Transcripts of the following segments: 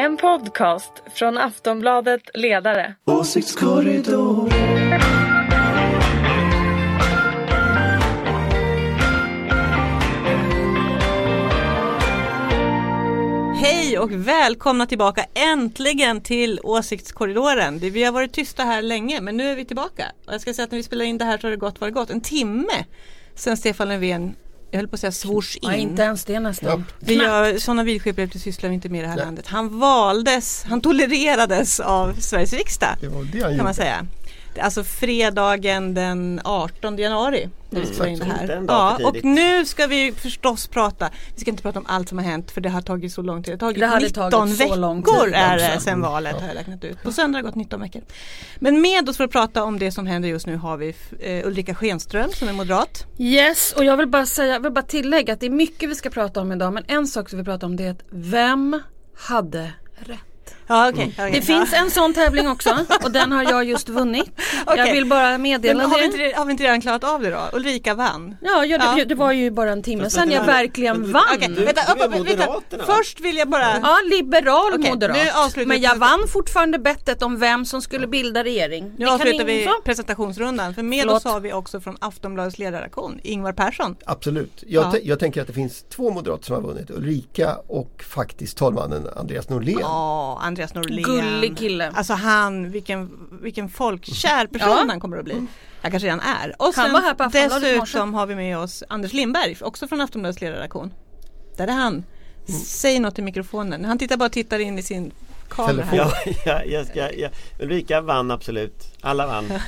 En podcast från Aftonbladet Ledare. Åsiktskorridor. Hej och välkomna tillbaka äntligen till Åsiktskorridoren. Vi har varit tysta här länge men nu är vi tillbaka. Och jag ska säga att när vi spelar in det här så har det gått, var det gått? En timme sedan Stefan Löfven, jag höll på att säga svors in. Ja, inte ens det nästan. Vi gör, sådana vidskepligheter sysslar vi inte med i det här landet. Han valdes, han tolererades av Sveriges riksdag Det var det han kan gjorde. man säga. Alltså fredagen den 18 januari när vi spelar in det här. Ja, och nu ska vi förstås prata, vi ska inte prata om allt som har hänt för det har tagit så lång tid. Det har tagit Det hade 19 tagit så lång veckor tid är det också. sedan valet har jag räknat ut. På söndag har det gått 19 veckor. Men med oss för att prata om det som händer just nu har vi eh, Ulrika Schenström som är moderat. Yes, och jag vill bara säga, jag vill bara tillägga att det är mycket vi ska prata om idag men en sak som vi pratar om det är att vem hade rätt? Ja, okej. okej. Det finns en sån tävling också och den har jag just vunnit. Jag Okej. vill bara Men meddela har, vi det. inte, har vi inte redan klarat av det då? Ulrika vann. Ja, ja, Ja. det, det var ju bara en timme sedan jag verkligen vann. Okej, Du- vänta, du upp, upp, vänta. Först vill jag bara Ja, liberal Okej, moderat. Men vi jag vann fortfarande bettet om vem som skulle bilda regering. Nu avslutar vi presentationsrundan för med Förlåt. oss har vi också från Aftonbladets ledarredaktion Ingvar Persson. Absolut. Jag, Ja. jag tänker att det finns två moderater som har vunnit. Ulrika och faktiskt talmannen Andreas Norlén. Ja, Andreas Norlén. Gullig kille. Alltså han, vilken, vilken folkkär person Ja. han kommer att bli. Jag kanske redan är. Och Han sen var här på Aftonbladet i morse. dessutom har vi med oss Anders Lindberg, också från Aftonbladets ledarredaktion. Där är han. Säg något i mikrofonen. Han tittar bara och tittar in i sin kamera. här. Telefon. Ja, ja, jag ska, ja. Ulrika vann absolut. Alla vann.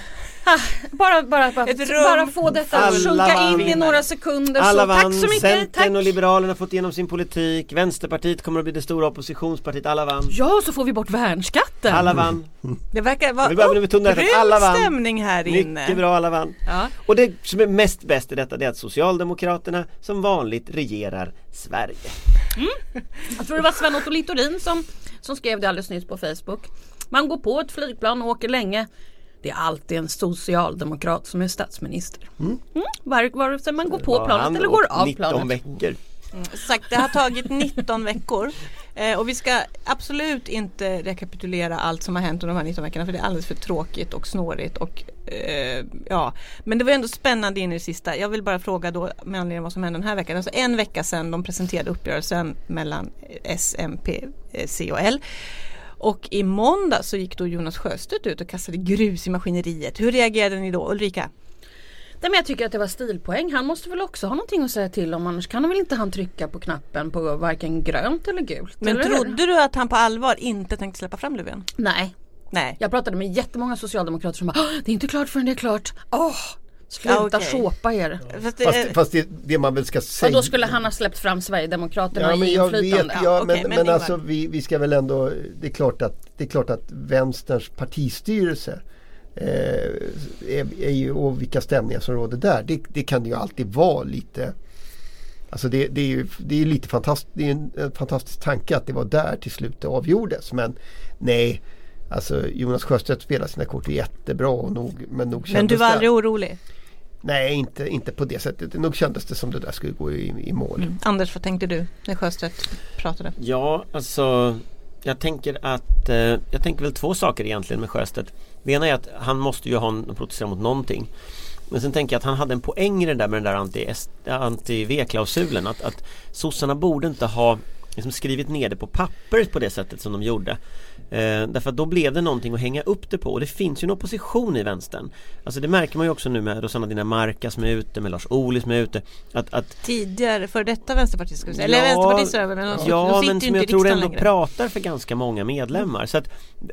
Bara, bara, bara, rum bara få detta att sjunka in i vann. några sekunder. Alla så tack vann. så mycket. Centern Tack. och Liberalerna har fått igenom sin politik. Vänsterpartiet kommer att bli det stora oppositionspartiet. Alla vann. Ja, så får vi bort värnskatten. Alla vann. Det verkar vara vann. stämning här inne. Mycket bra, alla vann. Ja. Och det som är mest bäst i detta det är att Socialdemokraterna som vanligt regerar Sverige. Jag tror det var Sven Otto Littorin som, som skrev det alldeles nyss på Facebook. Man går på ett flygplan och åker länge. Det är alltid en socialdemokrat som är statsminister. Mm. Var, vare sig man går på planet eller går av 19 planet. veckor. Sagt, det har tagit 19 veckor eh, och vi ska absolut inte rekapitulera allt som har hänt under de här 19 veckorna för det är alldeles för tråkigt och snårigt och eh, ja Men det var ändå spännande in i det sista. Jag vill bara fråga då med anledning av vad som hände den här veckan. Alltså en vecka sedan de presenterade uppgörelsen mellan S, MP, eh, C och L. Och i måndag så gick då Jonas Sjöstedt ut och kastade grus i maskineriet. Hur reagerade ni då Ulrika? Nej, men jag tycker att det var stilpoäng. Han måste väl också ha någonting att säga till om annars kan han väl inte han trycka på knappen på varken grönt eller gult. Men eller trodde du att han på allvar inte tänkte släppa fram Löfven? Nej, Nej. jag pratade med jättemånga socialdemokrater som bara "Åh, det är inte klart förrän det är klart. Åh, sluta Ja, okej. såpa er. Fast det, Fast, fast det, det man väl ska säga. Och då skulle han ha släppt fram Sverigedemokraterna Ja men i jag vet, inflytande. ja, okej, men, men men, Ingvar. alltså vi, vi ska väl ändå, det är klart att, det är klart att vänsterns partistyrelse eh, är, är ju, och vilka stämningar som råder där, det, det kan ju alltid vara lite Alltså det, det är ju det är lite fantastiskt, det är en, fantastisk tanke att det var där till slut det avgjordes men nej Alltså Jonas Sjöstedt spelar sina kort jättebra och nog, men nog men du var det- aldrig orolig? Nej inte, inte på det sättet, nog kändes det som det där skulle gå i, i mål. Anders, vad tänkte du när Sjöstedt pratade? Ja, alltså jag tänker att eh, jag tänker väl två saker egentligen med Sjöstedt. Det ena är att han måste ju ha en, protestera mot någonting. Men sen tänker jag att han hade en poäng i det där med den där anti- anti-V-klausulen. Att, att sossarna borde inte ha liksom skrivit ner det på papper på det sättet som de gjorde. Eh, därför att då blev det någonting att hänga upp det på och det finns ju en opposition i vänstern. Alltså det märker man ju också nu med Rosanna Dinamarca som är ute, med Lars Ohly som är ute. Att, att Tidigare, för detta vänsterpartister ska vi säga. Eller Ja, vänsterpartister men de, de Ja sitter men som jag tror ändå längre. pratar för ganska många medlemmar. Så att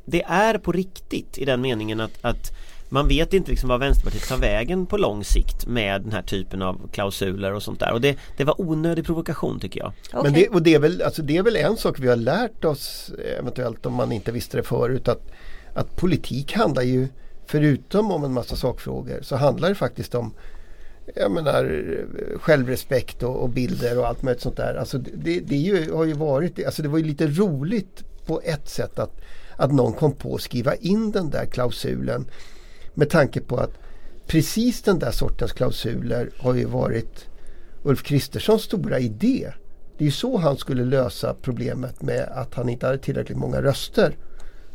det är på riktigt i den meningen att, att man vet inte liksom vad Vänsterpartiet tar vägen på lång sikt med den här typen av klausuler och sånt där. Och det, det var onödig provokation tycker jag. Okej. Men det, och det, är väl, alltså det är väl en sak vi har lärt oss eventuellt om man inte visste det förut att, att politik handlar ju förutom om en massa sakfrågor så handlar det faktiskt om jag menar självrespekt och, och bilder och allt möjligt sånt där. Alltså det, det ju, har ju varit, alltså det var ju lite roligt på ett sätt att, att någon kom på att skriva in den där klausulen med tanke på att precis den där sortens klausuler har ju varit Ulf Kristerssons stora idé Det är ju så han skulle lösa problemet med att han inte hade tillräckligt många röster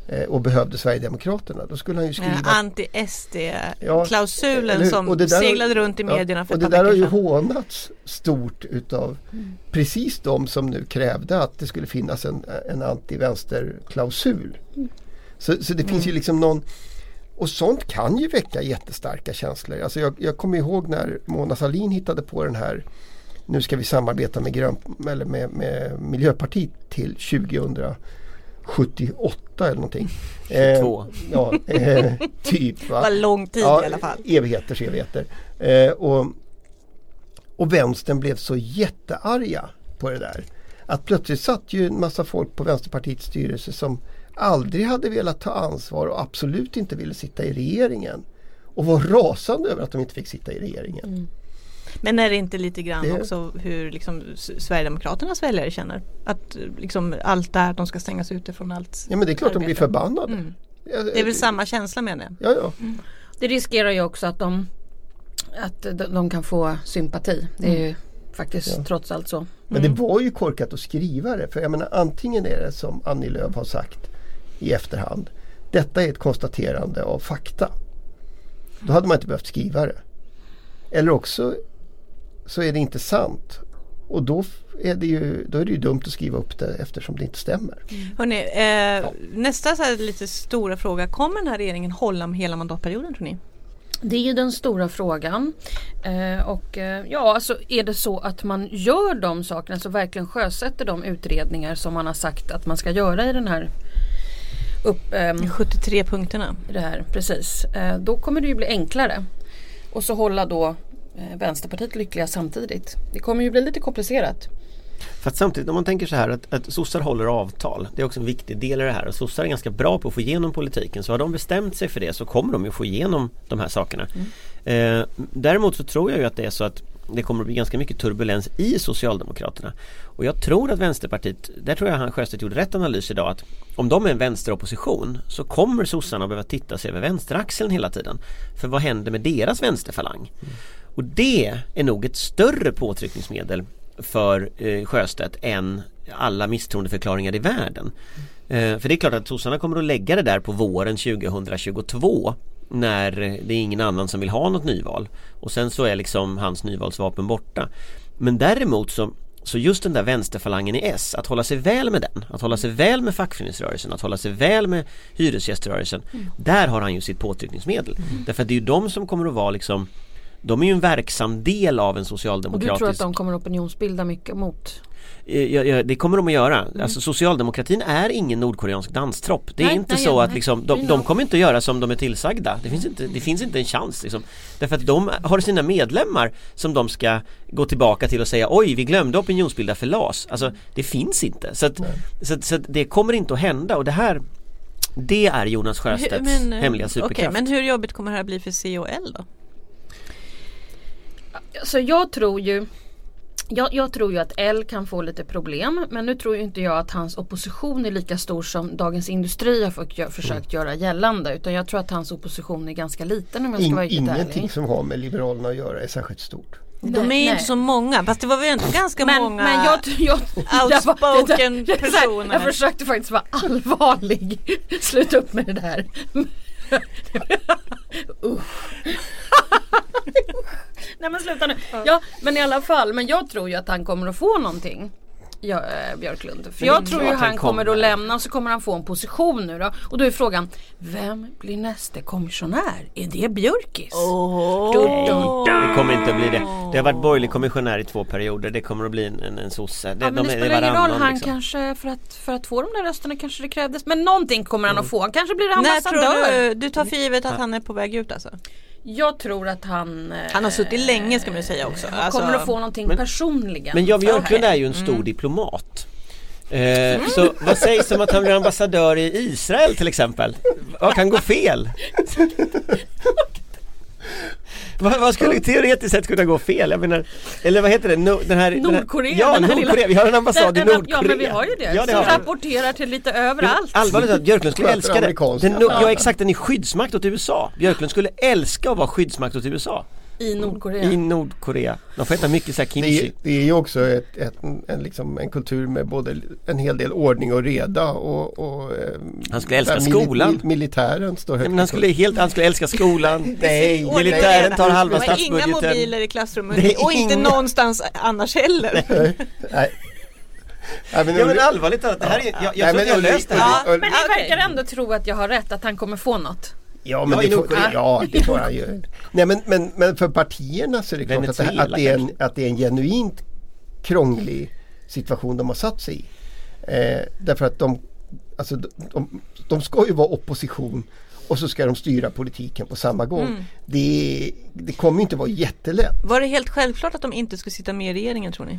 eh, och behövde Sverigedemokraterna. Då skulle han ju skriva Ja, Anti-SD-klausulen hur? som där- seglade runt i Ja, medierna för och det där har ju hånats stort utav precis de som nu krävde att det skulle finnas en, en anti-vänsterklausul. Så, så det finns ju liksom någon och sånt kan ju väcka jättestarka känslor. Alltså jag, jag kommer ihåg när Mona Sahlin hittade på den här Nu ska vi samarbeta med, grön, eller med, med Miljöpartiet till 2078 eller någonting. Eh, Två. ja, eh, typ. Det Va? var lång tid ja, i alla fall. Evigheters evigheter. Eh, och, och vänstern blev så jättearga på det där. Att plötsligt satt ju en massa folk på Vänsterpartiets styrelse som aldrig hade velat ta ansvar och absolut inte ville sitta i regeringen. Och var rasande över att de inte fick sitta i regeringen. Men är det inte lite grann Det- också hur liksom Sverigedemokraternas väljare känner? Att liksom allt det här, att de ska stängas ute från allt. Ja men det är klart de blir arbete. förbannade. Mm. Det är väl samma känsla menar jag. Ja, ja. Det riskerar ju också att de, att de, de kan få sympati. Det är ju faktiskt Mm. Ja. trots allt så. Men det var ju korkat att skriva det. För jag menar antingen är det som Annie Lööf har sagt i efterhand. Detta är ett konstaterande av fakta. Då hade man inte behövt skriva det. Eller också så är det inte sant. Och då är det ju, då är det ju dumt att skriva upp det eftersom det inte stämmer. Hörrni, eh, nästa så här lite stora fråga. Kommer den här regeringen hålla med hela mandatperioden tror ni? Det är ju den stora frågan. Eh, och eh, ja, alltså är det så att man gör de sakerna, så verkligen sjösätter de utredningar som man har sagt att man ska göra i den här upp, ehm, 73 punkterna. det här, precis. Eh, då kommer det ju bli enklare. Och så hålla då eh, Vänsterpartiet lyckliga samtidigt. Det kommer ju bli lite komplicerat. För att samtidigt om man tänker så här att, att sossar håller avtal Det är också en viktig del i det här och sossar är ganska bra på att få igenom politiken så har de bestämt sig för det så kommer de ju få igenom de här sakerna eh, Däremot så tror jag ju att det är så att det kommer att bli ganska mycket turbulens i Socialdemokraterna. Och jag tror att Vänsterpartiet, där tror jag han Sjöstedt gjorde rätt analys idag att om de är en vänsteropposition så kommer sossarna behöva titta sig över vänsteraxeln hela tiden. För vad händer med deras vänsterfalang? Och det är nog ett större påtryckningsmedel för eh, Sjöstedt än alla misstroendeförklaringar i världen. Eh, för det är klart att sossarna kommer att lägga det där på våren 2022 när det är ingen annan som vill ha något nyval. Och sen så är liksom hans nyvalsvapen borta. Men däremot så så just den där vänsterfalangen i S, att hålla sig väl med den, att hålla sig väl med fackföreningsrörelsen, att hålla sig väl med hyresgäströrelsen Där har han ju sitt påtryckningsmedel. Därför att det är ju de som kommer att vara liksom De är ju en verksam del av en Och du socialdemokratisk tror att de kommer opinionsbilda mycket mot? Eh, Ja, ja, det kommer de att göra. Alltså socialdemokratin är ingen nordkoreansk danstropp. Det är Nej, inte nej, så nej. att liksom, de, de kommer inte att göra som de är tillsagda. Det finns inte, det finns inte en chans. Liksom. Därför att de har sina medlemmar som de ska gå tillbaka till och säga oj vi glömde opinionsbilda för LAS. Alltså det finns inte. Så, att, så, att, så att det kommer inte att hända och det här det är Jonas Sjöstedts Men, eh, hemliga superkraft. men hur jobbigt kommer det här bli för C och L då? Så jag tror ju jag, jag tror ju att L kan få lite problem men nu tror ju inte jag att hans opposition är lika stor som Dagens Industri har fått, gö- försökt göra gällande utan jag tror att hans opposition är ganska liten om jag ska In, vara riktigt ingenting ärlig. som har med Liberalerna att göra är särskilt stort. De är nej. inte så många, fast det var väl ändå ganska Men, många men jag, jag, outspoken jag, personer. jag försökte faktiskt vara allvarlig. Sluta upp med det där. Usch. Nej men sluta nu. Ja men i alla fall, men jag tror ju att han kommer att få någonting. Ja, äh, Björklund. För Men det jag tror ju han han kommer att lämna och så kommer han få en position nu då. Och då är frågan, vem blir nästa kommissionär? Är det Björkis? Åh. Dun, dun, dun. Det kommer inte att bli det. Det har varit borgerlig kommissionär i två perioder. Det kommer att bli en, en, en sosse. Ja, men det de är- är spelar ingen roll, han liksom. kanske för att, för att få de där rösterna kanske det krävdes. Men någonting kommer han att få, han kanske blir När ambassadör. tror du, du tar för givet att han är på väg ut alltså? Jag tror att han eh, Han har suttit länge ska man ju säga också. Han Alltså, kommer att få någonting Men- personligen. Men Jan Björklund är ju en stor diplomat. Eh, så vad sägs om att han blir ambassadör i Israel till exempel? Vad kan gå fel? vad, vad skulle teoretiskt sett kunna gå fel? Jag menar, eller vad heter det? No, den här, den här, Nordkorea, Ja, den här Nordkorea. lilla- Vi har en ambassad i Nej, men- Nordkorea. Ja men vi har ju det. Ja, det som har vi. rapporterar till lite överallt. Allvarligt talat, Björklund skulle älska det. Den, ja exakt, den är skyddsmakt åt USA. Björklund skulle älska att vara skyddsmakt åt USA. I Nordkorea. i Nordkorea. De får äta mycket så kimchi. är, det är ju också ett, ett, en, liksom en kultur med både en hel del ordning och reda och, och eh, Han skulle älska skolan. militären står Nej, högt men han skulle, helt, han skulle älska skolan. Nej, Militären tar halva Det var Inga statsbudgeten. mobiler i klassrummet är och inte inga- någonstans annars heller. Nej. Nej, men, Ja men allvarligt talat, det här är, jag, jag Nej, tror att jag har löst det. Här. Ja. Men ni verkar ändå tro att jag har rätt att han kommer få något. Ja men Ja, det får, Nordkorea. ja, det får han ju. Nej men, men, men för partierna så är det klart att det, att, det är en, att det är en genuint krånglig situation de har satt sig i. Eh, därför att de, alltså, de, de, de ska ju vara opposition och så ska de styra politiken på samma gång. Mm. Det, det kommer ju inte vara jättelätt. Var det helt självklart att de inte skulle sitta med i regeringen tror ni?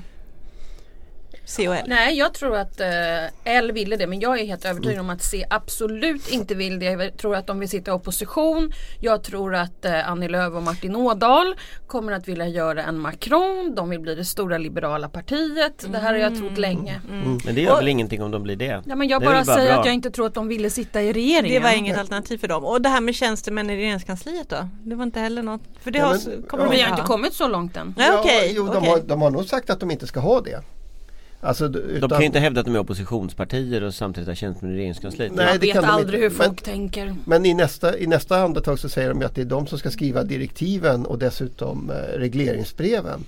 C och L? Nej jag tror att eh, L ville det men jag är helt övertygad om att C absolut inte vill det. Jag tror att de vill sitta i opposition. Jag tror att eh, Annie Lööf och Martin Ådahl kommer att vilja göra en Macron. De vill bli det stora liberala partiet. Det här har jag trott länge. Men det gör väl ingenting om de blir det. Ja, men jag Det bara bara säger bra. att jag inte tror att de ville sitta i regeringen. Det var inget alternativ för dem. Och det här med tjänstemän i regeringskansliet då? Det var inte heller något? För det Ja, har, men- kommer ja. de Vi har inte ha. kommit så långt än. Nej, okej, jo, de, har, de har nog sagt att de inte ska ha det. Alltså, d- De utan, kan ju inte hävda att de är oppositionspartier och samtidigt ha tjänstemän i regeringskansliet. Nej, Man det vet kan de aldrig inte. hur folk Men- tänker. Men i nästa, i nästa andetag så säger de ju att det är de som ska skriva direktiven och dessutom eh, regleringsbreven.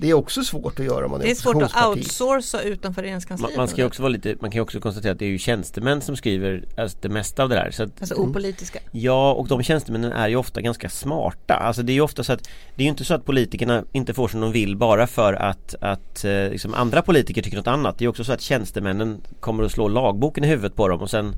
Det är också svårt att göra om man är Det är svårt att outsourca utanför Man, regeringskansliet. man ska ju också vara lite, man kan ju också konstatera att det är ju tjänstemän som skriver alltså, det mesta av det där. Så att, Alltså opolitiska. Ja och de tjänstemännen är ju ofta ganska smarta. Alltså det är ju ofta så att Det är ju inte så att politikerna inte får som de vill bara för att, att eh, liksom andra politiker tycker något annat. Det är också så att tjänstemännen kommer att slå lagboken i huvudet på dem och sen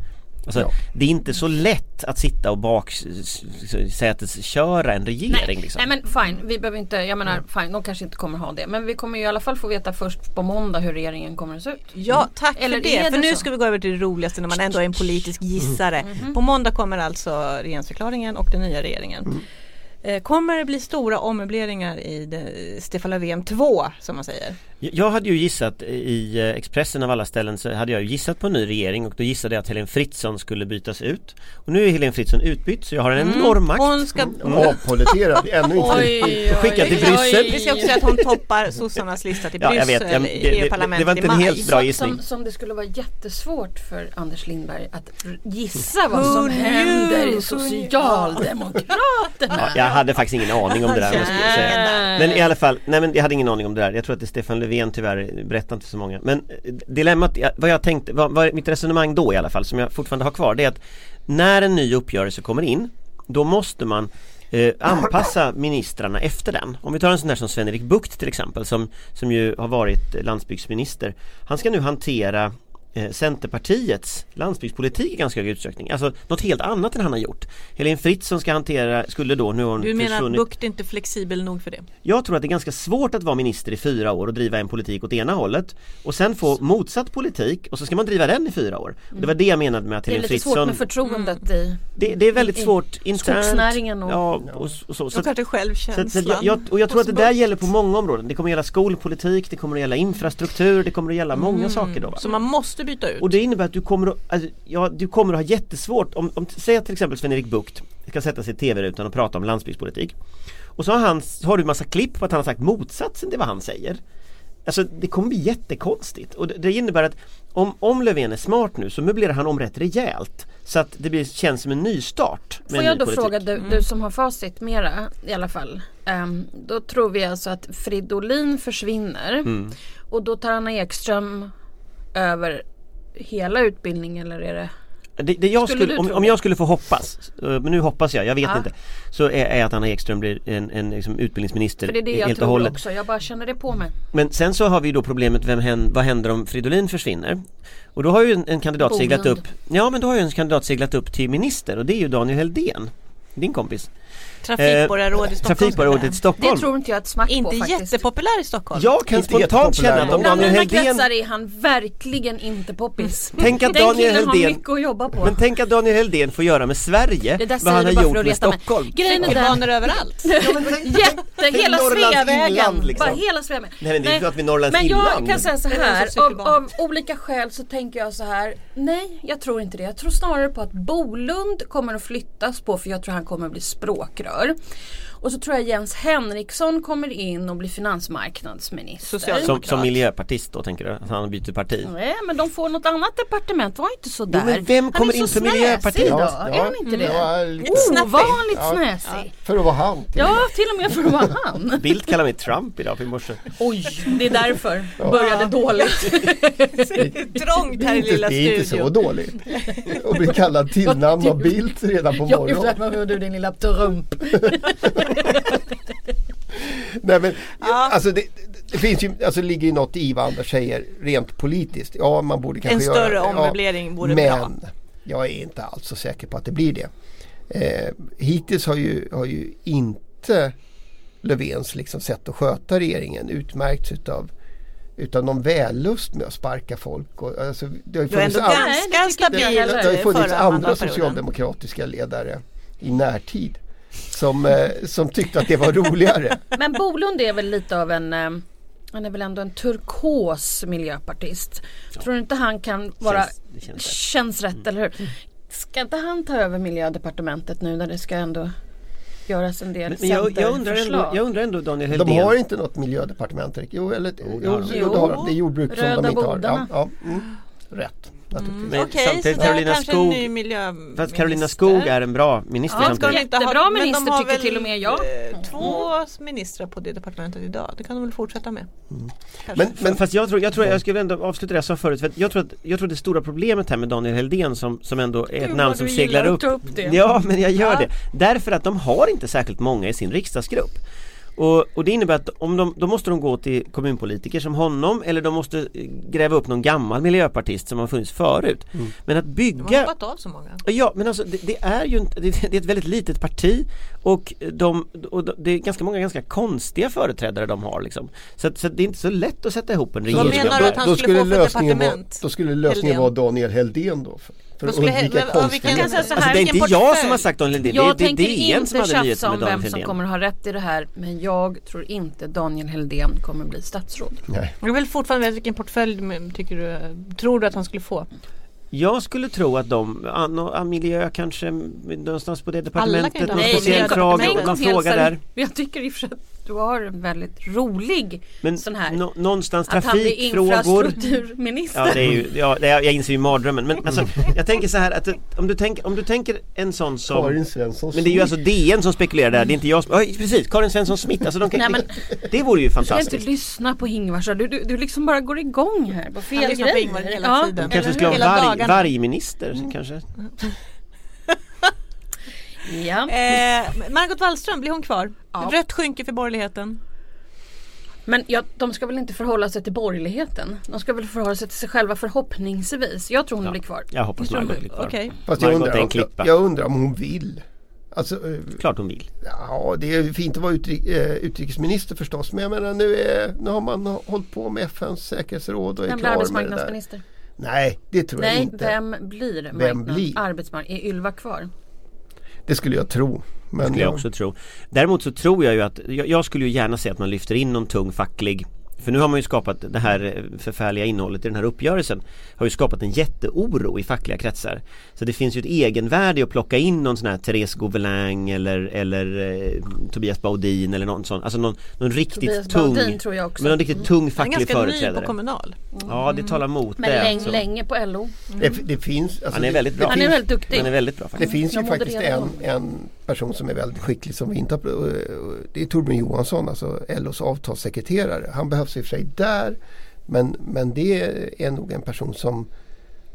Alltså, Ja. Det är inte så lätt att sitta och baksätesköra en regering liksom. Nej men fine, vi behöver inte, jag menar fine, de kanske inte kommer ha det. Men vi kommer ju i alla fall få veta först på måndag hur regeringen kommer att se ut. Ja, tack Eller för det. För det nu så? ska vi gå över till det roligaste när man ändå är en politisk gissare. Mhm. På måndag kommer alltså regeringsförklaringen och den nya regeringen. Eh, Kommer det bli stora ommöbleringar i Stefan Löfven 2 som man säger? Jag hade ju gissat i eh, Expressen av alla ställen så hade jag ju gissat på en ny regering och då gissade jag att Helen Fritzon skulle bytas ut. Och nu är Helen Fritzon utbytt så jag har en enorm makt. Hon ska, Avpoliterad, ännu inte Skicka till Bryssel. vi ska också säga att hon toppar sossarnas lista till Ja, jag Bryssel vet. Jag- det- i det- det- var inte en helt bra Som, gissning. som, som det skulle vara jättesvårt för Anders Lindberg att gissa vad som knew? händer i? Socialdemokraterna. Ja, jag hade faktiskt ingen aning om det där. måste jag säga. Men i alla fall, nej men jag hade ingen aning om det där. Jag tror att det är Stefan Löfven tyvärr, berättar inte för så många. Men eh, dilemmat, vad jag tänkte, vad, vad mitt resonemang då i alla fall, som jag fortfarande har kvar, det är att när en ny uppgörelse kommer in, då måste man eh, anpassa ministrarna efter den. Om vi tar en sån där som Sven-Erik Bucht till exempel, som, som ju har varit landsbygdsminister. Han ska nu hantera eh, Centerpartiets landsbygdspolitik i ganska hög utsträckning. Alltså något helt annat än han har gjort. Helene Fritzon ska hantera, skulle då, nu har hon Du menar att försvunnit. Bucht är inte flexibel nog för det? Jag tror att det är ganska svårt att vara minister i fyra år och driva en politik åt ena hållet och sen få motsatt politik och så ska man driva den i fyra år. Och det var det jag menade med att Det är Helene lite svårt Fritzon med förtroendet i det, det är väldigt i svårt internt. skogsnäringen och- ja, och, och så. Och så, kanske så, självkänslan. så att jag, jag, och jag tror att det där Bucht. gäller på många områden. Det kommer att gälla skolpolitik, det kommer att gälla infrastruktur, det kommer att gälla många saker då. va? Så man måste byta ut? Och det innebär att du kommer att, alltså, ja, du kommer att ha jättesvårt om, om säg att till exempel Sven-Erik Bucht ska sätta sig i TV-rutan och prata om landsbygdspolitik. Och så har, han, så har du massa klipp på att han har sagt motsatsen till vad han säger. Alltså det kommer bli jättekonstigt och det, det innebär att om, om Löfven är smart nu så möblerar han om rätt rejält så att det blir, känns som en nystart. Får en jag då politik. fråga du, du som har facit mera i alla fall. Ehm, då tror vi alltså att Fridolin försvinner Mm. och då tar Anna Ekström över hela utbildningen eller är det? Det, det jag Skulle skulle, om, om jag skulle få hoppas, eh, men nu hoppas jag, jag vet Ja. inte Så är, är att Anna Ekström blir en, en liksom utbildningsminister För det är det jag helt och tror också. Jag bara känner det på mig. Men sen så har vi då problemet, vem hän, vad händer om Fridolin försvinner? Och då har ju en, en kandidat seglat Bolund. upp Ja men då har ju en kandidat seglat upp till minister och det är ju Daniel Heldén Din kompis Trafikborgarråd i Stockholm. Trafikborgarrådet i Det Stockholm tror inte jag ett smack Inte på faktiskt. jättepopulär i Stockholm. Jag kan Inte spontant känna att om Daniel Heldén kretsar är han verkligen inte poppis. Tänk att Den Daniel killen har Heldén mycket att jobba på. Men tänk att Daniel Heldén får göra med Sverige Det där vad han har gjort med reta mig. Stockholm Grejen är Cykelbanor överallt. jätte, hela Sveavägen, inland, liksom. bara hela Sveavägen. Nej men det är inte att vi är Norrlands Men jag inland kan säga så Det är här, av, olika skäl så tänker jag så här. Nej, jag tror inte det. Jag tror snarare på att Bolund kommer att flyttas på för jag tror han kommer att bli språkrör. Och så tror jag Jens Henriksson kommer in och blir finansmarknadsminister. Som, som miljöpartist då tänker du? Att han byter parti? Nej men de får något annat departement, var inte så där. men vem kommer han är in så för Miljöpartiet? snäsig då, Ja, är ja, han inte det? Ja, lite, Ovanligt Ja. snäsig. för att vara han. till Ja, till och med för att vara han. Bildt kallar mig Trump idag i morse. Oj, det är därför. Började dåligt. Trångt här i Det är lilla inte, det är inte så studion. dåligt. Och bli kallad tillnamn av Bildt redan på Ja, morgonen. vad du din lilla trump. Nej, men, Ja. alltså det, det finns ju, alltså ligger ju något i vad Anders säger rent politiskt. Ja, man borde kanske En göra större det. ommöblering vore men bra. jag är inte alls så säker på att det blir det. Eh, hittills har ju, har ju inte Löfvens liksom sätt att sköta regeringen utmärkts utav utav någon vällust med att sparka folk. Och, alltså, det har ju Du är funnits ändå det ganska det, heller. det har ju funnits andra socialdemokratiska ledare i närtid som, eh, som tyckte att det var roligare. Men Bolund är väl lite av en eh, han är väl ändå en turkos miljöpartist. Tror du inte han kan vara Känns- det känns rätt. känns rätt eller hur? Ska inte han ta över miljödepartementet nu när det ska ändå göras en del Men jag, jag, undrar ändå, jag undrar ändå Daniel De Heldén. har inte något miljödepartement. Jo, eller, det jo, har jo, de. det har de. Det är jordbruk som Röda de inte har. Ja, bodarna. ja, mm. Rätt, naturligtvis. Men Okej, samtidigt så där Carolina kanske Skog, en ny miljöminister. för att Carolina Skog är en bra minister Ja, samtidigt. ska de- Jättebra men de minister har tycker väl, till och med jag. eh, Två ministrar på det departementet idag. Det kan de väl fortsätta med. Kanske. Men, men Fast jag tror, jag tror jag skulle ändå avsluta det jag sa förut. För att jag, tror att, jag tror det stora problemet här med Daniel Heldén som, som ändå är ett Gud, namn som du seglar upp. upp det. Ja men jag gör Ja. det. Därför att de har inte särskilt många i sin riksdagsgrupp. Och, och det innebär att om de, då måste de gå till kommunpolitiker som honom eller de måste eh, gräva upp någon gammal miljöpartist som har funnits förut. Men att de har bygga hoppat av så många. Ja men alltså det, det är ju inte, det, det är ett väldigt litet parti och, de, och de, det är ganska många ganska konstiga företrädare de har liksom. Så, att- så att det är inte så lätt att sätta ihop en vad regering. menar du att han då skulle skulle få för lösningen vara, departement? då skulle lösningen Heldén? vara Daniel Heldén då. För, för Vad att skulle undvika så Alltså här, det är inte vilken jag portfölj? som har sagt Daniel Heldén, Jag det, det är tänker som inte tjafsa med om vem som kommer ha rätt i det här men jag tror inte Daniel Heldén kommer bli statsråd. Nej. Jag vill fortfarande veta vilken portfölj men, tycker du, tror du att han skulle få? Jag skulle tro att de, nå- ah, miljö kanske någonstans på det departementet, någon speciell fråga, där. Jag tycker i och för sig att du har en väldigt rolig Men sån här. nå- någonstans att han blir trafikfrågor. infrastrukturminister. Ja det är ju, ja, det är, jag inser ju mardrömmen men alltså, jag tänker så här att om du tänker, om du tänker en sån som Karin Svensson Men det är ju alltså DN som spekulerar där, det är inte jag som, ja, precis, Karin Svensson Smith, alltså de kan, Nej, men- det vore ju Du ska inte fantastiskt. lyssna på Ingvar så du, du, du liksom bara går igång här på fel Han lyssnar på grejer. Ingvar hela ja. tiden. Kanske skulle ha varg, vargminister kanske? Ja. Eh, Margot Wallström, blir hon kvar? Ja. Rött skynke för borgerligheten. Men ja, de ska väl inte förhålla sig till borgerligheten? De ska väl förhålla sig till sig själva förhoppningsvis. Jag tror hon Ja. blir kvar. Jag hoppas Margot blir kvar. Okej. Fast jag undrar, klippa. jag, jag undrar om hon vill. Alltså, eh, Klart hon vill. ja det är fint att vara utri- eh, utrikesminister förstås men jag menar nu, är, nu har man hållit på med FNs säkerhetsråd och är klar med det där. arbetsmarknadsminister? Nej, det tror jag Nej, inte. vem blir Vem blir? arbetsmarknad? Är Ylva kvar? Det skulle jag tro. Men skulle jag också tro. Däremot så tror jag ju att, jag, jag skulle ju gärna se att man lyfter in någon tung facklig för nu har man ju skapat det här eh, förfärliga innehållet i den här uppgörelsen Har ju skapat en jätteoro i fackliga kretsar Så det finns ju ett egenvärde att plocka in någon sån här Therese Gouvelang eller, eller eh, Tobias Baudin eller någon sån Alltså någon, någon riktigt Tobias tung Baudin tror jag också. Men någon riktigt tung Han är facklig ganska ny på företrädare Kommunal. Ja det talar mot Men det länge, alltså. länge på LO. det, det finns, alltså, Han är det- väldigt bra. Det Han är väldigt duktig. Den är väldigt bra det faktiskt finns ju faktiskt en, en person som är väldigt skicklig som vi inte har, eh, Det är Torbjörn Johansson, alltså LOs avtalssekreterare. Han behövs i och för sig där men, men det är nog en person som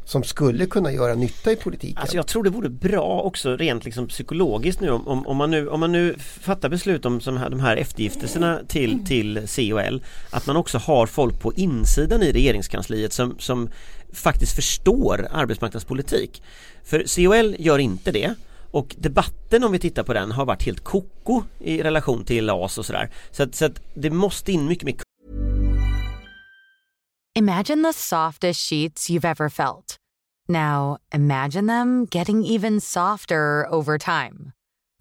som skulle kunna göra nytta i politiken. Alltså jag tror det vore bra också rent liksom psykologiskt nu om, om, om, man, nu, om man nu fattar beslut om som här, de här eftergifterna till, till C och L Att man också har folk på insidan i regeringskansliet som, som faktiskt förstår arbetsmarknadspolitik. För COL gör inte det och debatten om vi tittar på den har varit helt koko i relation till LAS och sådär. Så att, så att det måste in mycket mer Imagine the softest sheets you've ever felt. Now, imagine them getting even softer over time.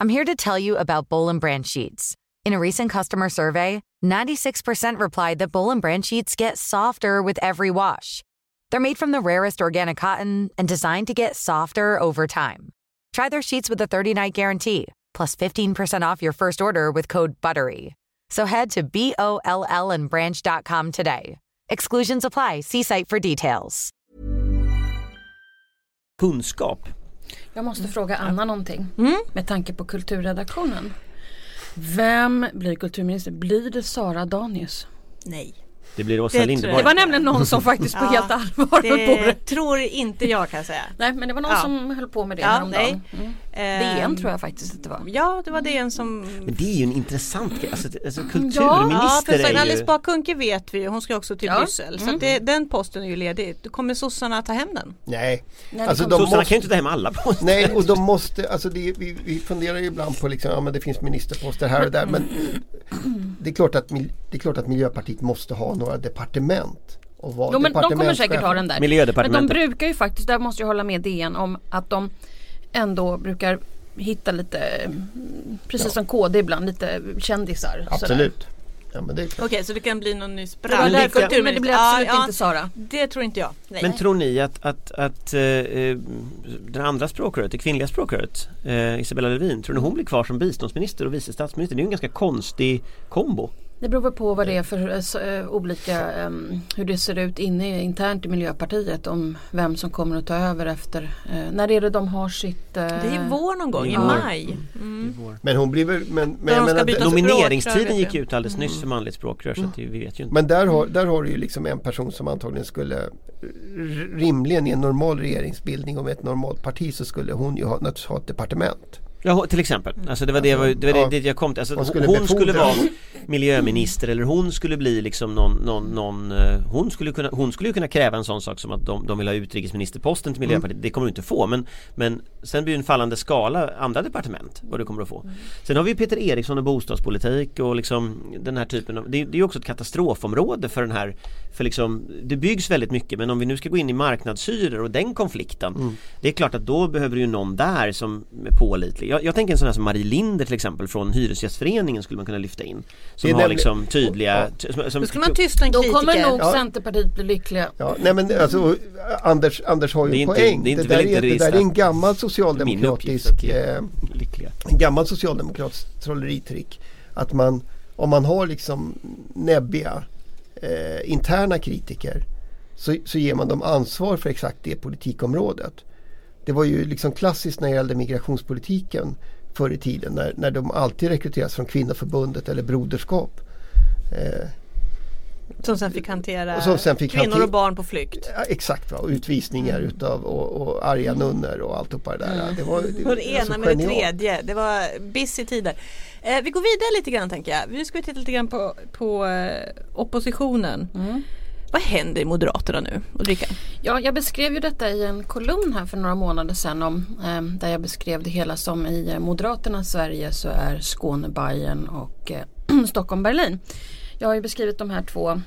I'm here to tell you about Bolin Brand sheets. In a recent customer survey, 96% replied that Bolin Brand sheets get softer with every wash. They're made from the rarest organic cotton and designed to get softer over time. Try their sheets with a 30-night guarantee. plus 15% off your first order with code BUTTERY. So head to B O L L and branch.com today. Exclusions apply. See site for details. kunskap. Jag måste fråga Anna någonting Mm. med tanke på kulturredaktionen. Vem blir kulturminister? Blir det Sara Danius? Nej. Det blir Åsa Det Linderborg. Det var nämligen någon som faktiskt på Ja, helt allvar höll på Det det. tror inte jag kan jag säga. Nej men det var någon Ja. som höll på med det Ja, häromdagen. Mm. Ehm, DN tror jag faktiskt att det var. Ja, det var det en som Men det är ju en intressant grej. Alltså, alltså Ja, kulturminister för är Alice ju... Bah Kuhnke vet vi hon ska också till Ja. Bryssel. Så Mm. att det, den posten är ju ledig. Då kommer sossarna ta hem den? Nej, Nej, alltså det de Sossarna måste, kan ju inte ta hem alla poster. nej och de måste, alltså det, vi, vi funderar ju ibland på liksom, ja men det finns ministerposter här och där men det är klart att, det är klart att Miljöpartiet måste ha några departement. Och vara Jo men de kommer säkert ha den där. Men de brukar ju faktiskt, där måste jag hålla med DN om att de ändå brukar hitta lite, mm, precis Ja. som KD ibland, lite kändisar. sådär. Absolut. Ja, men det är klart. Okej, så det kan bli någon ny Det sprall. var Men det blir absolut inte Sara. Det tror inte jag. Nej. Men tror ni att, att, att eh, det andra språkröret, det kvinnliga språkröret, eh, Isabella Lövin, tror ni hon blir kvar som biståndsminister och vice statsminister? Det är ju en ganska konstig kombo. Det beror på vad det är för eh, eh, olika, em, hur det ser ut inne internt i Miljöpartiet om vem som kommer att ta över efter, eh, när är det de har sitt... eh, det är vår någon gång, i i maj. Mm. Men hon blir väl, men, men jag menar. Nomineringstiden gick ut alldeles nyss för manligt språkrör så vi vet ju inte. Men där har, där har du ju liksom en person som antagligen skulle rimligen i en normal regeringsbildning och med ett normalt parti så skulle hon ju ha, ha ett departement. Ja till exempel, alltså det var det, var- det, var det, Ja. det jag kom till. Alltså, Hon skulle hon skulle vara miljöminister eller hon skulle bli liksom någon, någon, någon eh, hon, skulle kunna, hon skulle kunna kräva en sån sak som att de, de vill ha utrikesministerposten till Miljöpartiet. Det kommer du inte få men, men sen blir det en fallande skala andra departement vad du kommer att få. Sen har vi Peter Eriksson och bostadspolitik och liksom den här typen av, det, det är också ett katastrofområde för den här, för liksom, det byggs väldigt mycket men om vi nu ska gå in i marknadshyror och den konflikten Det är klart att då behöver du ju någon där som är pålitlig. Jag, jag tänker en sån här som Marie Linder till exempel från Hyresgästföreningen skulle man kunna lyfta in. Som Det har nämligen- liksom tydliga... Som, som, Då skulle man tysta en Då kritiker. kommer nog Ja. Centerpartiet bli lyckliga. Ja, nej men alltså Anders, Anders har ju Det är en inte- poäng. det är inte- där är, det där är en gammal socialdemokratisk eh, lyckliga. en gammal socialdemokratisk trolleritrick. Att man, om man har liksom näbbiga eh, interna kritiker så, så ger man dem ansvar för exakt det politikområdet. Det var ju liksom klassiskt när det gällde migrationspolitiken förr i tiden när, när de alltid rekryteras från kvinnoförbundet eller broderskap. Eh, Som sen fick hantera sen fick kvinnor hanter- och barn på flykt. ja, exakt, va? och utvisningar utav och, och arga nunnor och alltihopa det där. Det var, det, Och det var så ena med det genialt. tredje. Det var busy tider. Eh, vi går vidare lite grann tänker jag. Vi ska titta lite grann på, på eh, oppositionen. Vad händer i Moderaterna nu? Ulrika? Ja, jag beskrev ju detta i en kolumn här för några månader sedan om, eh, där jag beskrev det hela som i eh, Moderaternas Sverige så är Skåne Bayern och eh, Stockholm Berlin. Jag har ju beskrivit de här två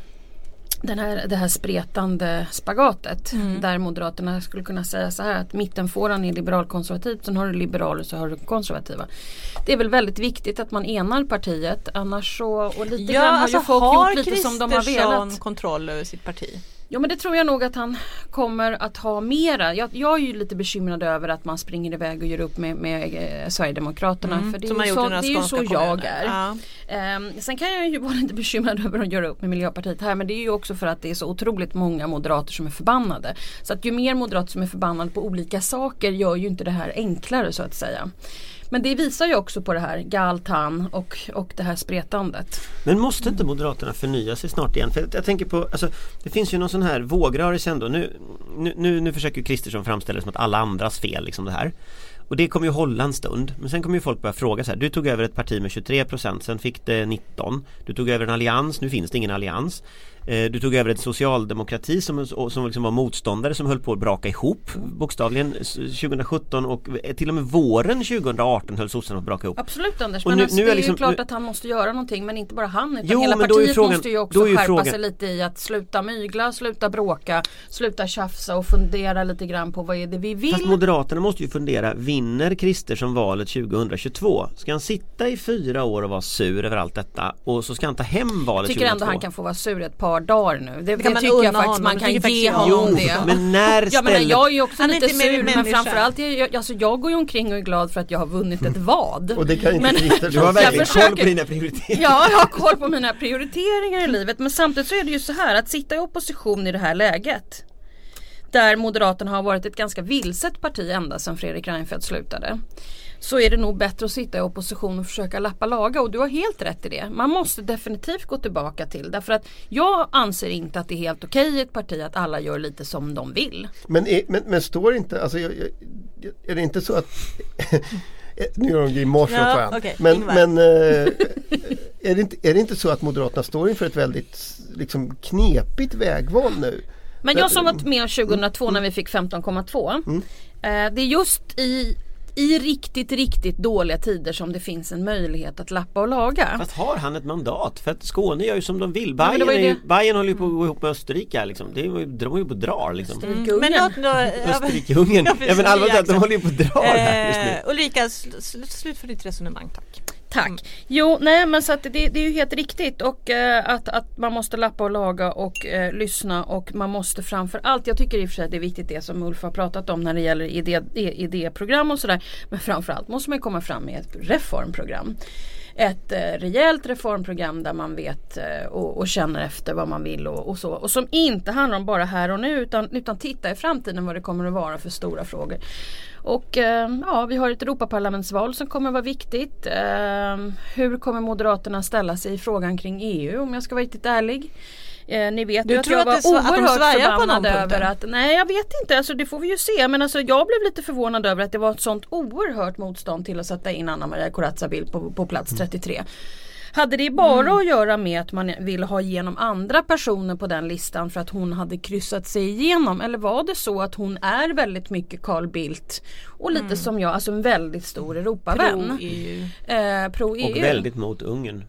den här, det här spretande spagatet där Moderaterna skulle kunna säga så här att mittenfåran är liberalkonservativt, sen har du liberaler så har du konservativa. Det är väl väldigt viktigt att man enar partiet annars så, och lite grann har ju folk gjort lite som de har Kristersson velat. kontroll över sitt parti? Ja men det tror jag nog att han kommer att ha mera. Jag, jag är ju lite bekymrad över att man springer iväg och gör upp med, med eh, Sverigedemokraterna. För det är, Som ju så, det är ju så skånska jag kommuner. är. Ja. Ehm, sen kan jag ju vara lite bekymrad över att göra upp med Miljöpartiet här men det är ju också för att det är så otroligt många moderater som är förbannade. Så att ju mer moderater som är förbannade på olika saker gör ju inte det här enklare så att säga. Men det visar ju också på det här Galtan och, och det här spretandet. Men måste inte Moderaterna förnya sig snart igen? För jag tänker på, alltså, det finns ju någon sån här vågrörelse ändå. Nu, nu, nu, nu försöker Kristersson framställa det som att alla andras fel liksom det här. Och det kommer ju hålla en stund. Men sen kommer ju folk börja fråga så här. Du tog över ett parti med 23 procent, sen fick det 19. Du tog över en allians, nu finns det ingen allians. Eh, Du tog över en socialdemokrati som, som liksom var motståndare som höll på att braka ihop bokstavligen s- 2017 och eh, till och med våren 2018 höll sossarna på att braka ihop. Absolut Anders, Och men nu- alltså, nu det är liksom- ju klart att han måste göra någonting men inte bara han utan Jo, hela partiet frågan- måste ju också skärpa frågan- sig lite i att sluta mygla, sluta bråka, sluta tjafsa och fundera lite grann på vad är det vi vill. Fast Moderaterna måste ju fundera, vinner Kristersson valet 2022? Ska han sitta i fyra år och vara sur över allt detta och så ska han ta hem valet Jag tycker 2022? ändå han kan få vara sur ett par par dagar nu. Det, det, kan man tycker jag faktiskt honom. man kan ge honom Jo, det. men när Ja men jag är ju också Han lite sur men framförallt är jag, alltså jag går ju omkring och är glad för att jag har vunnit ett vad. Och det kan inte Men- Du har verkligen försöker- koll på dina prioriteringar. Ja, jag har koll på mina prioriteringar i livet men samtidigt så är det ju så här att sitta i opposition i det här läget där Moderaterna har varit ett ganska vilset parti ända sedan Fredrik Reinfeldt slutade. Så är det nog bättre att sitta i opposition och försöka lappa laga och du har helt rätt i det. Man måste definitivt gå tillbaka till därför att jag anser inte att det är helt okej i ett parti att alla gör lite som de vill. Men, är, men, men står inte, alltså, jag, jag, är det inte så att nu gör de grimaser Ja, åt varandra. okej, men men eh, är, det inte, är det inte så att Moderaterna står inför ett väldigt liksom, knepigt vägval nu? Men jag som varit med 2002 när vi fick 15,2. Mm. Eh, det är just i, i riktigt, riktigt dåliga tider som det finns en möjlighet att lappa och laga. Fast har han ett mandat? För att Skåne gör ju som de vill. men Bayern, var ju är ju, det- Bayern håller ju på att gå ihop med Österrike här, liksom. Det är, ju- de är ju på och drar liksom. Men Österrike-Ungern. låt då, ja, Österrike-Ungern. Ja, men allvarligt talat, de håller ju på och drar här just nu. Eh, Ulrika, sl- sl- slut för ditt resonemang tack. Tack. Mm. Jo, nej men så att det, det är ju helt riktigt och eh, att, att man måste lappa och laga och eh, lyssna och man måste framför allt, jag tycker i och för sig att det är viktigt det som Ulf har pratat om när det gäller idé, e, idéprogram och sådär. Men framförallt måste man komma fram med ett reformprogram. Ett eh, rejält reformprogram där man vet eh, och, och känner efter vad man vill och, och så. Och som inte handlar om bara här och nu utan, utan titta i framtiden vad det kommer att vara för stora frågor. Och eh, ja, vi har ett Europaparlamentsval som kommer att vara viktigt. Hur kommer Moderaterna ställa sig i frågan kring EU om jag ska vara riktigt ärlig? Eh, ni vet Du ju att tror jag att var det är så- att de oerhört på förbannad någon över att Nej jag vet inte, alltså, det får vi ju se. Men alltså, jag blev lite förvånad över att det var ett sånt oerhört motstånd till att sätta in Anna Maria Corazza Bildt på, på plats 33. Hade det bara Mm. att göra med att man ville ha igenom andra personer på den listan för att hon hade kryssat sig igenom? Eller var det så att hon är väldigt mycket Carl Bildt och lite som jag, alltså en väldigt stor Europavän. Pro-EU. Eh, Pro-EU. Och väldigt mot Ungern.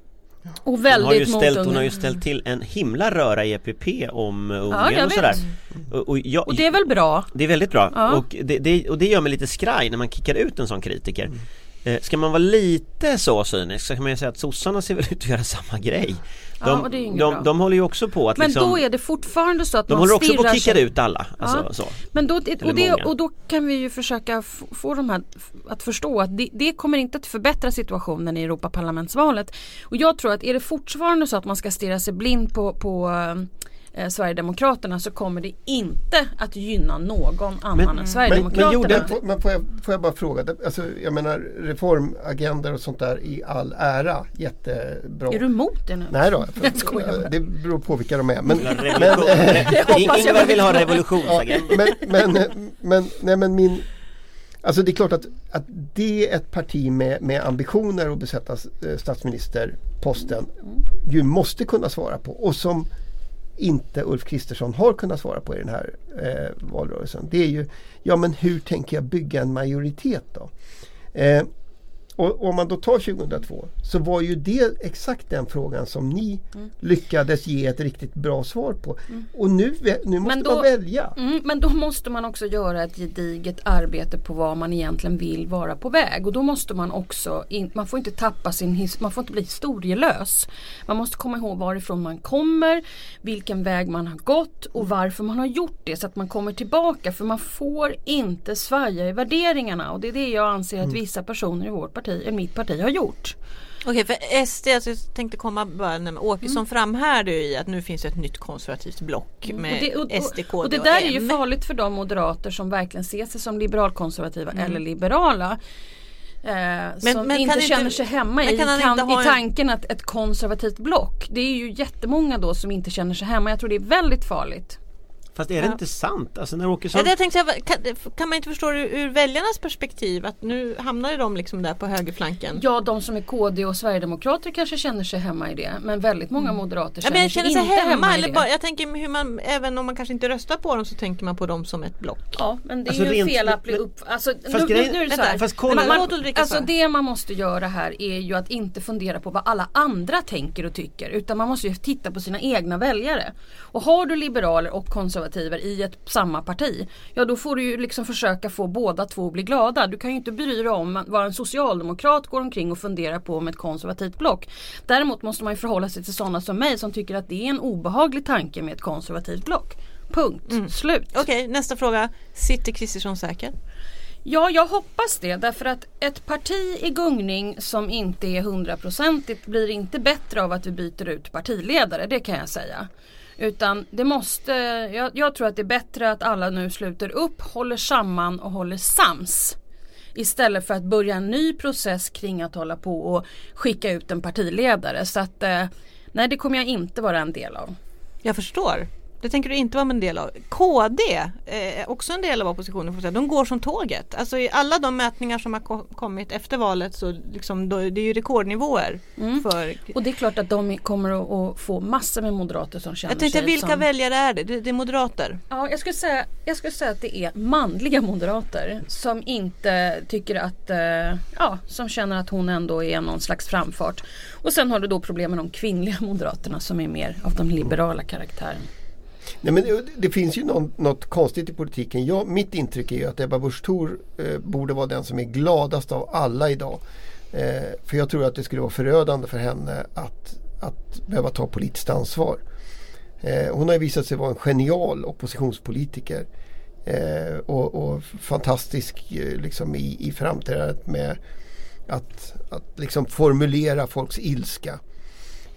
Och Hon har, ju väldigt ställt, hon har ju ställt till en himla röra i EPP om Ungern Ja, och sådär. vet. Och, och, jag, Och det är väl bra? Det är väldigt bra Ja. och, det, det, och det gör mig lite skraj när man kickar ut en sån kritiker Mm. eh, Ska man vara lite så cynisk så kan man ju säga att sossarna ser väl ut att göra samma grej Ja, De, inget de, bra. de håller ju också på att Men liksom, då är det fortfarande så att De man håller också på att kicka sig- ut alla alltså, Ja. så. Men då, och, det, och då kan vi ju försöka få de här att förstå att det, det kommer inte att förbättra situationen i Europaparlamentsvalet. Och jag tror att är det fortfarande så att man ska stirra sig blind på, på eh, Sverigedemokraterna så kommer det inte att gynna någon annan Men- än Men, Sverigedemokraterna. men, men, men får, jag, får jag bara fråga, det- alltså, jag menar reformagendor och sånt där i all ära, jättebra. Är du emot det nu? Nej då, Jag skojar bara. det beror på vilka de är. Men, jag Ingvar vill ha revolutionsagent men, men, men, nej, men min Alltså det är klart att, att det är ett parti med, med ambitioner att besätta eh, statsministerposten ju måste kunna svara på och som inte Ulf Kristersson har kunnat svara på i den här eh, valrörelsen. Det är ju, ja men hur tänker jag bygga en majoritet då? Eh, och om man då tar 2002 så var ju det exakt den frågan som ni lyckades ge ett riktigt bra svar på. Och nu, nu måste då- man välja. Mm, men då måste man också göra ett gediget arbete på vad man egentligen vill vara på väg. Och då måste man också, in, man får inte tappa sin, his, man får inte bli historielös. Man måste komma ihåg varifrån man kommer, vilken väg man har gått och varför man har gjort det så att man kommer tillbaka. För man får inte svaja i värderingarna och det är det jag anser att vissa personer i vårt parti, eller mitt parti har gjort. Okej för SD, alltså jag tänkte komma bara Åkesson Mm. framhärdar i att nu finns ett nytt konservativt block med och, det, och, SD, KD och, och det och där är ju farligt för de moderater som verkligen ser sig som liberalkonservativa Mm. eller liberala. Eh, som men inte känner inte- sig hemma men i, kan kan, i en- tanken att ett konservativt block. Det är ju jättemånga då som inte känner sig hemma. Jag tror det är väldigt farligt. Fast är det Ja. inte sant? Alltså när Ja, Åkesson det jag tänkte, kan, kan man inte förstå det ur väljarnas perspektiv att nu hamnar ju de liksom där på högerflanken? Ja, de som är KD och Sverigedemokrater kanske känner sig hemma i det. Men väldigt många moderater Ja, känner, men sig känner sig inte hemma, hemma, i eller det. bara, jag tänker hur man, även om man kanske inte röstar på dem så tänker man på dem som ett block. Ja men det är Alltså, ju rent- fel att bli men- upp... Alltså, Fast nu, grejen- nu är det så här. fast kolla- Men man, Ulrika alltså det man måste göra här är ju att inte fundera på vad alla andra tänker och tycker. Utan man måste ju titta på sina egna väljare. Och har du liberaler och konservativa konservativer i ett samma parti. Ja då får du ju liksom försöka få båda två att bli glada. Du kan ju inte bry dig om vad en socialdemokrat går omkring och funderar på med ett konservativt block. Däremot måste man ju förhålla sig till sådana som mig som tycker att det är en obehaglig tanke med ett konservativt block. Punkt. Slut. Okej, nästa fråga. Sitter Kristersson säker? Ja, jag hoppas det därför att ett parti i gungning som inte är hundraprocentigt blir inte bättre av att vi byter ut partiledare, det kan jag säga. Utan det måste, jag, jag tror att det är bättre att alla nu sluter upp, håller samman och håller sams. Istället för att börja en ny process kring att hålla på och skicka ut en partiledare. Så att eh, nej det kommer jag inte vara en del av. Jag förstår. Det tänker du inte vara en del av. KD, eh, också en del av oppositionen, de går som tåget. Alltså i alla de mätningar som har ko- kommit efter valet så liksom, det är ju rekordnivåer. Mm. För, Och det är klart att de kommer att, få massor med moderater som känner jag tänkte sig vilka som... väljare är det? det? Det är moderater. Ja, jag skulle, säga, jag skulle säga att det är manliga moderater som inte tycker att, eh, ja, som känner att hon ändå är någon slags framfart. Och sen har du då problem med de kvinnliga moderaterna som är mer av den liberala karaktären. Nej, men det, det finns ju någon, något konstigt i politiken. Jag, mitt intryck är ju att Ebba Busch Thor eh, borde vara den som är gladast av alla idag. Eh, för jag tror att det skulle vara förödande för henne att, att behöva ta politiskt ansvar. Eh, hon har ju visat sig vara en genial oppositionspolitiker. Eh, och, och fantastisk eh, liksom i, i framträdandet med att, att liksom formulera folks ilska.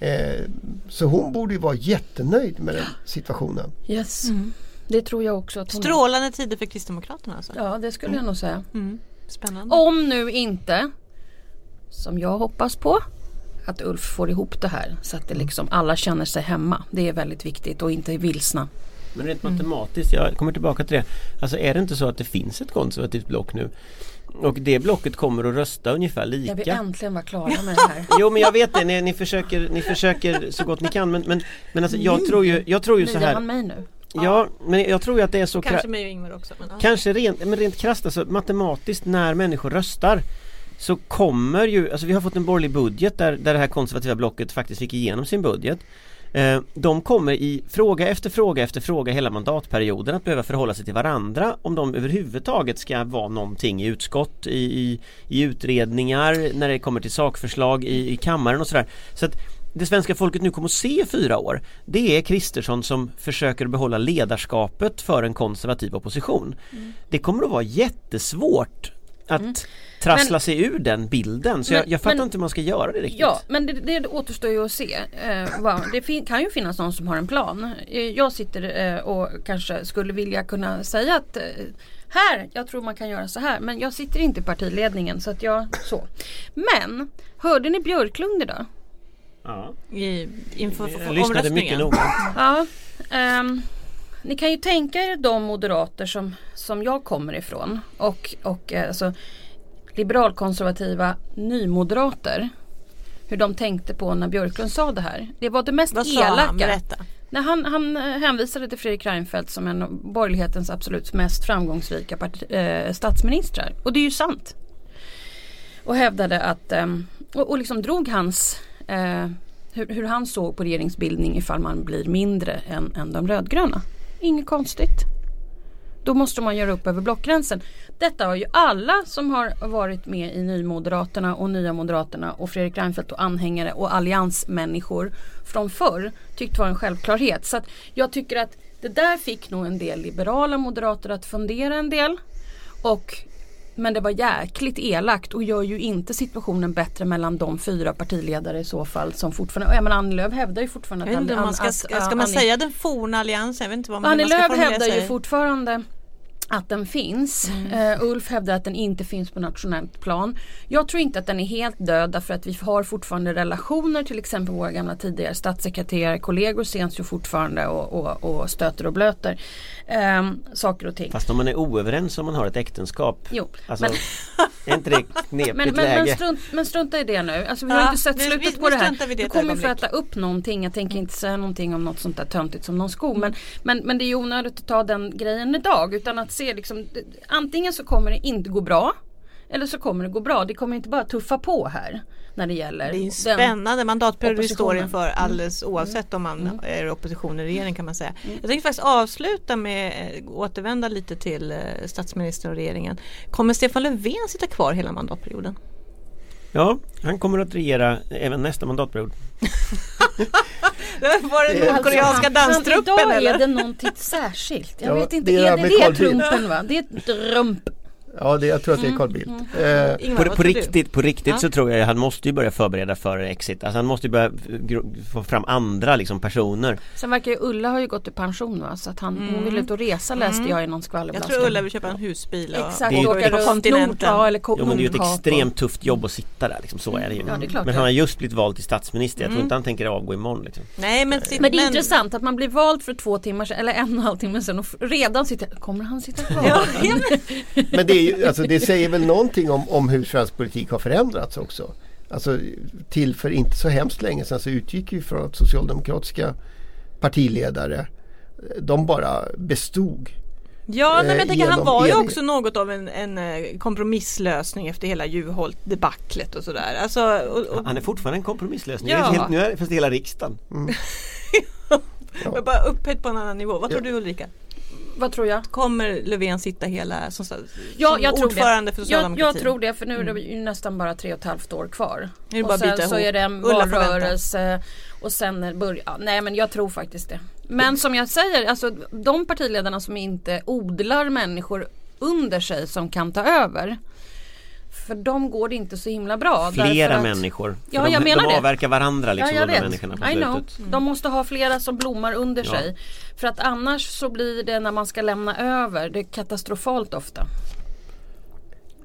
Eh, så hon borde ju vara jättenöjd med den situationen. Yes, det tror jag också att hon. Strålande tider för Kristdemokraterna alltså. Ja, det skulle jag nog säga. Mm. Spännande. Om nu inte, som jag hoppas på, att Ulf får ihop det här så att det liksom alla känner sig hemma. Det är väldigt viktigt och inte vilsna. Men rent matematiskt, jag kommer tillbaka till det. Alltså är det inte så att det finns ett konservativt block nu? Och det blocket kommer att rösta ungefär lika. Jag vill äntligen vara klara med det här. Jo men jag vet det, ni, ni, försöker, ni försöker så gott ni kan men, men, men alltså, jag tror ju, jag tror ju så här mig nu? Ja men jag tror ju att det är så Kanske mig och Ingvar också. Men, ja. Kanske rent, men rent krasst alltså matematiskt när människor röstar så kommer ju, alltså vi har fått en borgerlig budget där, där det här konservativa blocket faktiskt fick igenom sin budget. Eh, de kommer i fråga efter fråga efter fråga hela mandatperioden att behöva förhålla sig till varandra om de överhuvudtaget ska vara någonting i utskott, i, i, utredningar, när det kommer till sakförslag i, i kammaren och sådär. Så att det svenska folket nu kommer att se i fyra år. Det är Kristersson som försöker behålla ledarskapet för en konservativ opposition. Det kommer att vara jättesvårt att trassla Men- sig ur den bilden så Men- jag, jag fattar men- inte hur man ska göra det riktigt Ja, men det, det återstår ju att se. Eh, vad- det fin- kan ju finnas någon som har en plan. Eh, jag sitter eh, och kanske skulle vilja kunna säga att eh, här, jag tror man kan göra så här. Men jag sitter inte i partiledningen så att jag så. Men, hörde ni Björklund idag? Ja. I, inför Jag lyssnade mycket noga Ja. ehm, ni kan ju tänka er de moderater som, som jag kommer ifrån och, och eh, alltså, liberalkonservativa nymoderater. Hur de tänkte på när Björklund sa det här. Det var det mest Vad sa elaka. han? Berätta. Nej, han, han eh, hänvisade till Fredrik Reinfeldt som en av borgerlighetens absolut mest framgångsrika parti, eh, statsministrar. Och det är ju sant. Och hävdade att, ehm, och, och liksom drog hans, eh, hur, hur han såg på regeringsbildning ifall man blir mindre än, än de rödgröna. Inget konstigt. Då måste man göra upp över blockgränsen. Detta har ju alla som har varit med i Nymoderaterna och Nya Moderaterna och Fredrik Reinfeldt och anhängare och alliansmänniskor från förr tyckt var en självklarhet. Så att jag tycker att det där fick nog en del liberala moderater att fundera en del. Och, men det var jäkligt elakt och gör ju inte situationen bättre mellan de fyra partiledare i så fall som fortfarande, ja men Annie Lööf hävdar ju fortfarande inte Ann- man ska, att- ska, att man Annie- säga den forna alliansen? Jag vet inte vad man, Annie Lööf hävdar ju sig. fortfarande att den finns. Eh, Ulf hävdar att den inte finns på nationellt plan. Jag tror inte att den är helt död därför att vi har fortfarande relationer till exempel våra gamla tidigare statssekreterare, kollegor ses ju fortfarande och, och, och stöter och blöter eh, saker och ting. Fast om man är oöverens om man har ett äktenskap Jo, Alltså, men- är inte det knepigt Men, men, men, läge? strunt, men strunta i det nu. Alltså, vi har Ja, inte sett vi- slutet vi- på vi det här. Du kommer få äta upp någonting. Jag tänker inte säga någonting om något sånt där töntigt som någon sko. Men, men, men det är ju onödigt att ta den grejen idag. Utan att se liksom, antingen så kommer det inte gå bra. eller så kommer det gå bra. Det kommer inte bara tuffa på här när det gäller Det är en spännande mandatperiod vi står inför alldeles oavsett om man är i opposition eller regering kan man säga. Jag tänkte faktiskt avsluta med eh, återvända lite till eh, statsministern och regeringen. Kommer Stefan Löfven sitta kvar hela mandatperioden? Ja, han kommer att regera även nästa mandatperiod. Var det nordkoreanska Han- danstruppen Idag är eller? det någonting särskilt. Jag Ja, vet inte, det är är det det trumpen va? Det är ett drump. Ja, det, jag tror att det är Carl Bildt. Eh, Ingvar, På, på riktigt, på riktigt Ja. så tror jag han måste ju börja förbereda för exit. Alltså han måste ju börja få fram andra liksom personer. Sen verkar ju Ulla har ju gått i pension va? Så att han, hon vill ut och resa läste jag i någon Jag skvallerblad. tror Ulla vill köpa en husbil och Exakt, Det är- gå åka på runt kontinenten. Nordkap eller Jo men det är ju ett och- extremt tufft jobb att sitta där liksom, så är det ju. Ja, det är klart men han är. har just blivit vald till statsminister, jag tror inte han tänker avgå imorgon liksom. Nej men, Men det är intressant att man blir vald för två timmar sedan eller en och en halv timme sedan och redan sitter Kommer han sitta kvar? Ja, ja, men- Men det, är ju, alltså, det säger väl någonting om, om hur svensk politik har förändrats också. Alltså, till för inte så hemskt länge sedan så utgick ju från att socialdemokratiska partiledare de bara bestod. Ja, nej, men eh, jag tänker, han var ju också något av en, en eh, kompromisslösning efter hela Juholt-debaclet och sådär. Alltså, och, och, Han är fortfarande en kompromisslösning, Ja. ja. helt, nu är det fast hela riksdagen. jag är bara upphöjt på en annan nivå. Vad tror du Ulrika? Vad tror jag? Kommer Löfven sitta hela som, som Ja, jag tror ordförande det. för Jag, socialdemokratin? jag tror det för nu är det ju nästan bara tre och ett halvt år kvar. Mm. bara och sen så är det en valrörelse och sen börjar, ja, nej men jag tror faktiskt det. Men som jag säger, alltså de partiledarna som inte odlar människor under sig som kan ta över. För dem går det inte så himla bra. Flera att- människor. Ja, de, jag menar de det. avverkar varandra liksom, ja, jag de vet. människorna på I know. slutet. De måste ha flera som blommar under Ja. sig. För att annars så blir det när man ska lämna över, det är katastrofalt ofta.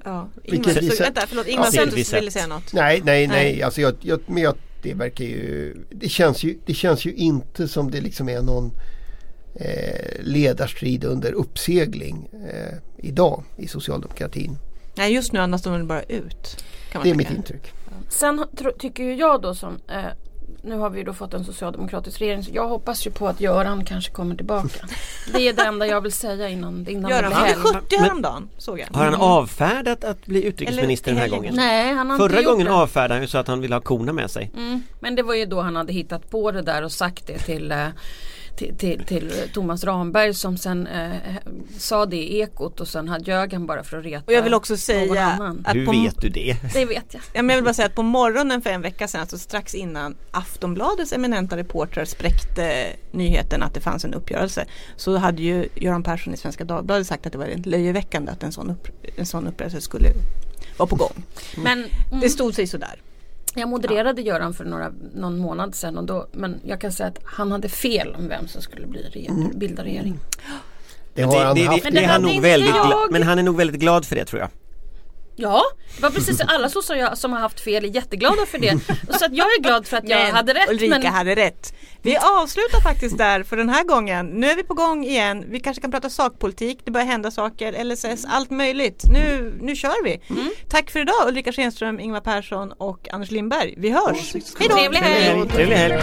Ja, vi så, vänta, förlåt, Ingvar Ja, vi ville säga något. Nej, nej, nej. Nej. Alltså jag, jag, men jag, det verkar ju det, känns ju... det känns ju inte som det liksom är någon eh, ledarstrid under uppsegling eh, idag i socialdemokratin. Nej, just nu andas de väl bara ut. Kan man Det är tänka. mitt intryck. Sen tycker ju jag då som eh, nu har vi ju då fått en socialdemokratisk regering så jag hoppas ju på att Göran kanske kommer tillbaka. Det är det enda jag vill säga innan, innan det Göran blir fyllde helg. 70 häromdagen såg jag. Har han avfärdat att bli utrikesminister Eller- den här gången? Nej han har Förra inte gången det. avfärdade han ju så att han ville ha korna med sig. Mm, men det var ju då han hade hittat på det där och sagt det till eh, till, till, till Thomas Ramberg som sen eh, sa det i Ekot och sen hade han bara för att reta Och jag vill också säga annan. att Hur på, vet du det? Det vet jag. ja, men jag vill bara säga att på morgonen för en vecka sedan, alltså strax innan Aftonbladets eminenta reportrar spräckte nyheten att det fanns en uppgörelse så hade ju Göran Persson i Svenska Dagbladet sagt att det var rent löjeväckande att en sån, upp, en sån uppgörelse skulle vara på gång. Men mm, Det stod sig sådär. Jag modererade Göran för några, någon månad sedan och då, men jag kan säga att han hade fel om vem som skulle bli regering, bilda regering. Det har han haft. han nog väldigt Men han är nog väldigt glad för det tror jag. Ja, det var precis alla sossar jag- som har haft fel är jätteglada för det. Så att jag är glad för att jag Men hade rätt. Ulrika men hade rätt. Vi avslutar faktiskt där för den här gången. Nu är vi på gång igen. Vi kanske kan prata sakpolitik, det börjar hända saker, LSS, allt möjligt. Nu, nu kör vi. Tack för idag Ulrika Schenström, Ingvar Persson och Anders Lindberg. Vi hörs. Hej då! Trevlig helg. Trevlig helg!